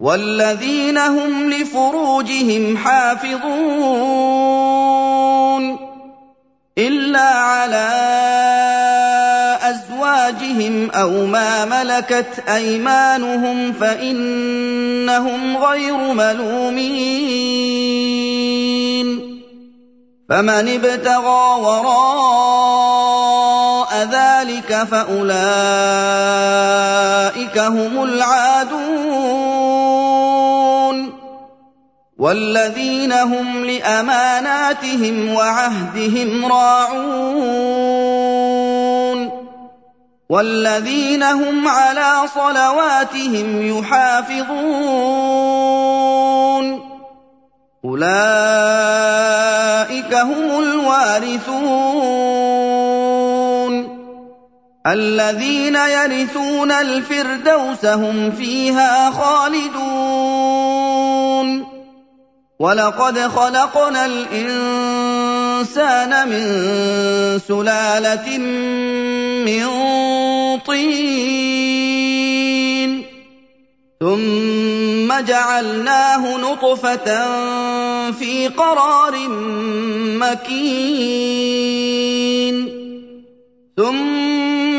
والذين هم لفروجهم حافظون إلا على أزواجهم أو ما ملكت أيمانهم فإنهم غير ملومين فمن ابتغى وراء ذلك فأولئك هم العادون. والذين هم لأماناتهم وعهدهم راعون. والذين هم على صلواتهم يحافظون. أولئك هم الوارثون. الذين يرثون الفردوس هم فيها خالدون. ولقد خلقنا الإنسان من سلالة من طين. ثم جعلناه نطفة في قرار مكين. ثم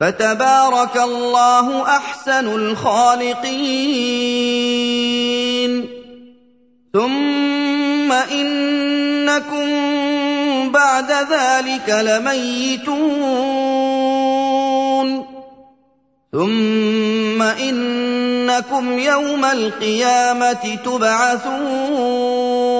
فتبارك الله أحسن الخالقين. ثم إنكم بعد ذلك لميتون. ثم إنكم يوم القيامة تبعثون.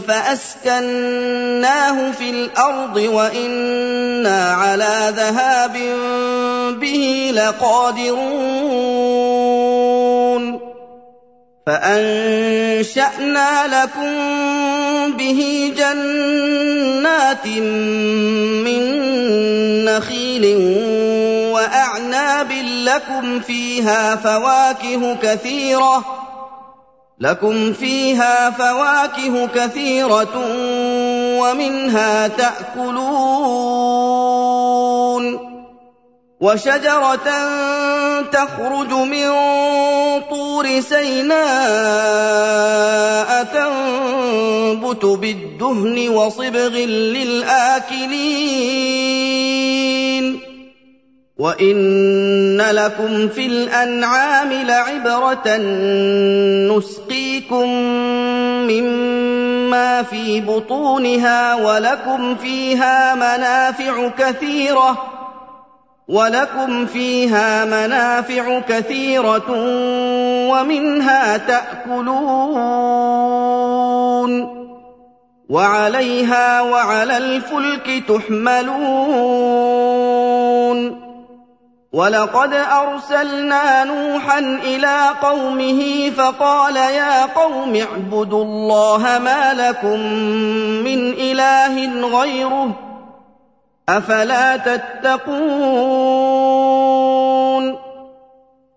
فأسكناه في الأرض وإنا على ذهاب به لقادرون. فأنشأنا لكم به جنات من نخيل وأعناب لكم فيها فواكه كثيرة لكم فيها فواكه كثيرة ومنها تأكلون وشجرة تخرج من طور سيناء تنبت بالدهن وصبغ للآكلين وان لكم في الانعام لعبره نسقيكم مما في بطونها ولكم فيها منافع كثيره ولكم فيها منافع كثيره ومنها تاكلون وعليها وعلى الفلك تحملون ولقد ارسلنا نوحا إلى قومه فقال يا قوم اعبدوا الله ما لكم من اله غيره افلا تتقون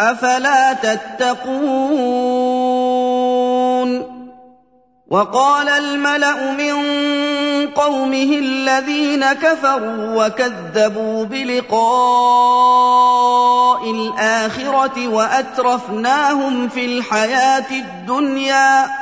أَفَلَا تَتَّقُونَ وَقَالَ الْمَلَأُ مِن قَوْمِهِ الَّذِينَ كَفَرُوا وَكَذَّبُوا بِلِقَاءِ الْآخِرَةِ وَأَتْرَفْنَاهُمْ فِي الْحَيَاةِ الدُّنْيَا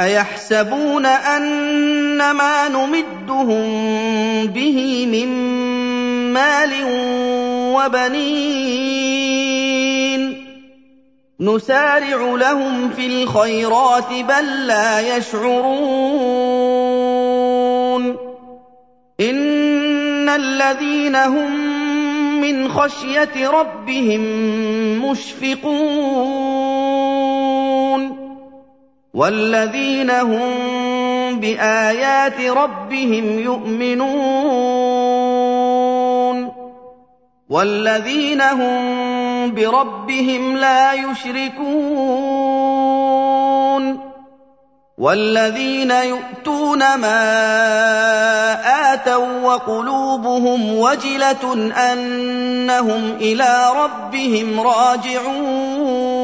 أيحسبون ان ما نمدهم به من مال وبنين. نسارع لهم في الخيرات بل لا يشعرون. إن الذين هم من خشية ربهم مشفقون. والذين هم بآيات ربهم يؤمنون والذين هم بربهم لا يشركون والذين يؤتون ما آتوا وقلوبهم وجلة أنهم إلى ربهم راجعون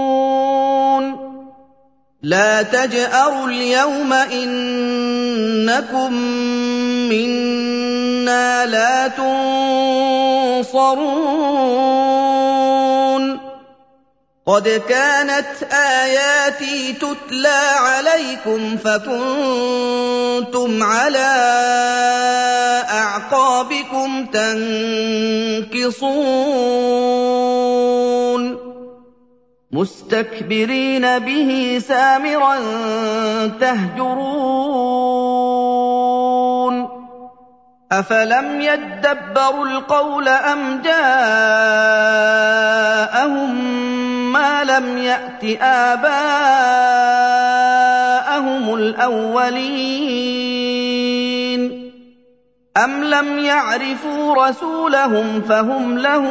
لا تجأروا اليوم إنكم منا لا تنصرون. قد كانت آياتي تتلى عليكم فكنتم على أعقابكم تنكصون. مستكبرين به سامرا تهجرون. أفلم يدبروا القول أم جاءهم ما لم يأت آباءهم إلههم الأولين؟ أم لم يعرفوا رسولهم فهم له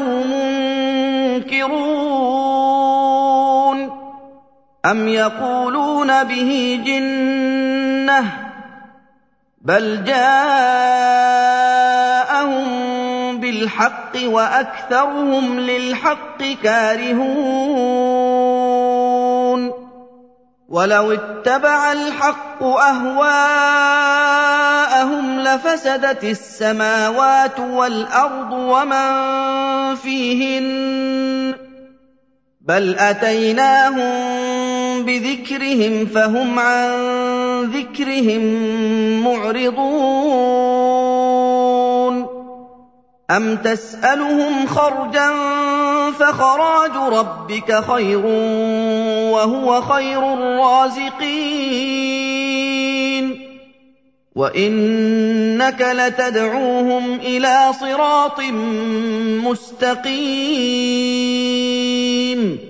منكرون؟ أم يقولون به جنة بل جاءهم بالحق وأكثرهم للحق كارهون ولو اتبع الحق أهواءهم لفسدت السماوات والأرض ومن فيهن بل أتيناهم بذكرهم فهم عن ذكرهم معرضون. أَمْ تَسْأَلُهُمْ خَرْجًا فَخَرَاجُ رَبِّكَ خَيْرٌ وَهُوَ خَيْرُ الرَّازِقِينَ. وَإِنَّكَ لَتَدْعُوهُمْ إِلَىٰ صِرَاطٍ مُّسْتَقِيمٍ.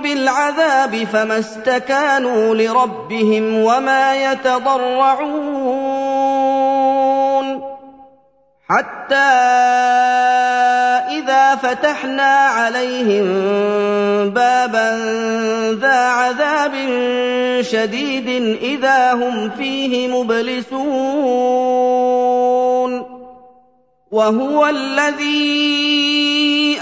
بِالْعَذَابِ فَمَا اسْتَكَانُوا لِرَبِّهِمْ وَمَا يَتَضَرَّعُونَ. حَتَّىٰ إِذَا فَتَحْنَا عَلَيْهِم بَابًا ذَا عَذَابٍ شَدِيدٍ إِذَا هُمْ فِيهِ مُبْلِسُونَ. وَهُوَ الَّذِي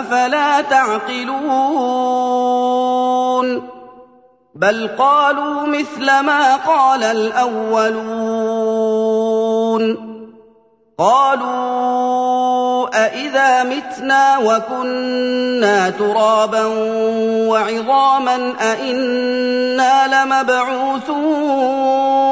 أَفَلَا تَعْقِلُونَ بَلْ قَالُوا مِثْلَ مَا قَالَ الْأَوَّلُونَ قَالُوا أَإِذَا مِتْنَا وَكُنَّا تُرَابًا وَعِظَامًا أَإِنَّا لَمَبْعُوثُونَ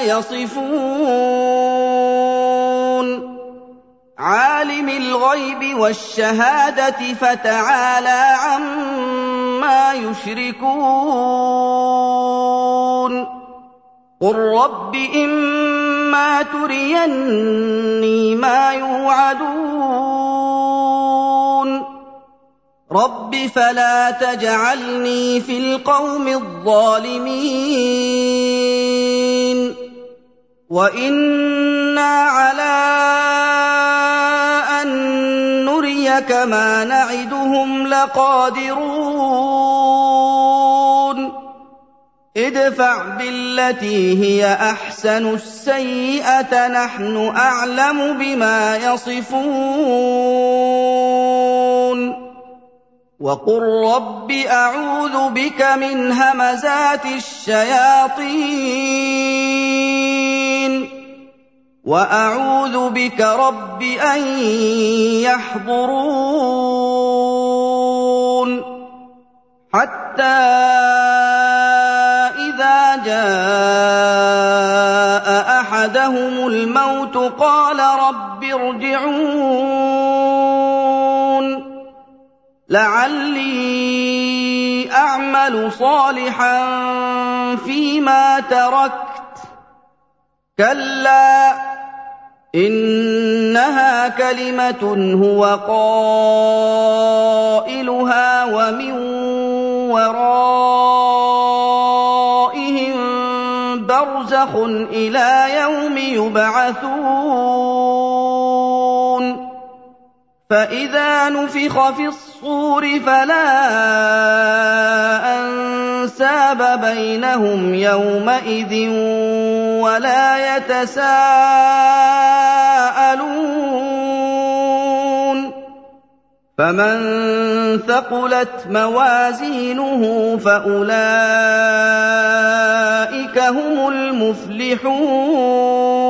يَصِفُونَ. عَالِمِ الْغَيْبِ وَالشَّهَادَةِ فَتَعَالَىٰ عَمَّا ما يشركون. قل رب إما تريني ما يوعدون. رب فلا تجعلني في القوم الظالمين. وإنا على نُرِيَكَ مَا نَعِدُهُمْ لَقَادِرُونَ ادْفَعْ بِالَّتِي هِيَ أَحْسَنُ السَّيِّئَةَ نَحْنُ أَعْلَمُ بِمَا يَصِفُونَ وَقُل رَّبِّ أَعُوذُ بِكَ مِنْ هَمَزَاتِ الشَّيَاطِينِ وَأَعُوذُ بِكَ رَبِّ أَن يَحْضُرُونِ حَتَّىٰ إِذَا جَاءَ أَحَدَهُمُ الْمَوْتُ قَالَ رَبِّ ارْجِعُونِ لَعَلِّي أَعْمَلُ صَالِحًا فِيمَا تَرَكْتُ ۚ كَلَّا إِنَّهَا كَلِمَةٌ هُوَ قَائِلُهَا وَمِن وَرَائِهِم بَرْزَخٌ إِلَىٰ يَوْمِ يُبْعَثُونَ. فَإِذَا نُفِخَ فِي الصُّورِ فَلَا أَنسَابَ بَيْنَهُمْ يَوْمَئِذٍ وَلَا يَتَسَاءَلُونَ. فَمَن ثَقُلَتْ مَوَازِينُهُ فَأُولَٰئِكَ هُمُ الْمُفْلِحُونَ.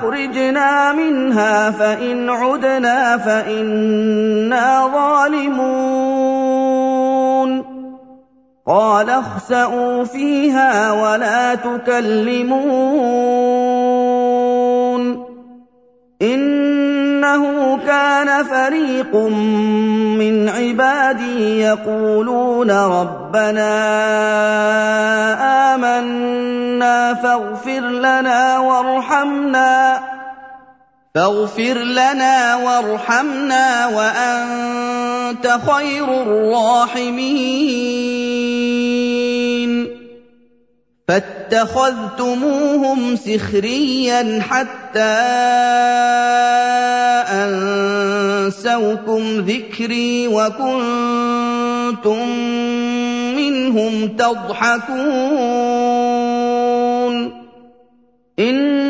أَخْرِجْنَا مِنْهَا فَإِنْ عُدْنَا فَإِنَّا ظَالِمُونَ. قَالَ اخْسَئُوا فِيهَا وَلَا تُكَلِّمُونِ. إِنَّهُ كَانَ فَرِيقٌ مِّنْ عِبَادِي يَقُولُونَ رَبَّنَا آمَنَّا فَاغْفِرْ لَنَا وَارْحَمْنَا فاغفر لنا وارحمنا وأنت خير الراحمين. فاتخذتموهم سخريا حتى أنسوكم ذكري وكنتم منهم تضحكون. إِنِّي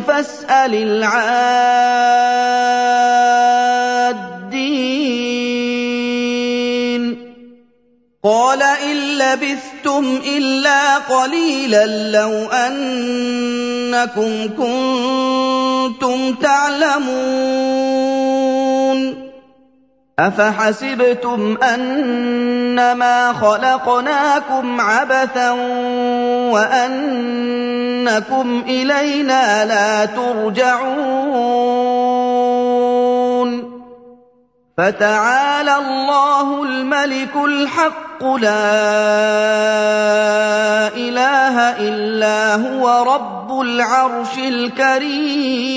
فَاسْأَلِ الْعَادِّينَ. قَالَ إِن لَّبِثْتُمْ إِلَّا قَلِيلًا لَّوْ أَنَّكُمْ كُنتُمْ تَعْلَمُونَ. أَفَحَسِبْتُمْ أَنَّمَا خَلَقْنَاكُمْ عَبَثًا وَأَنَّكُمْ إِلَيْنَا لَا تُرْجَعُونَ فَتَعَالَى اللَّهُ الْمَلِكُ الْحَقُّ لَا إِلَٰهَ إِلَّا هُوَ رَبُّ الْعَرْشِ الْكَرِيمِ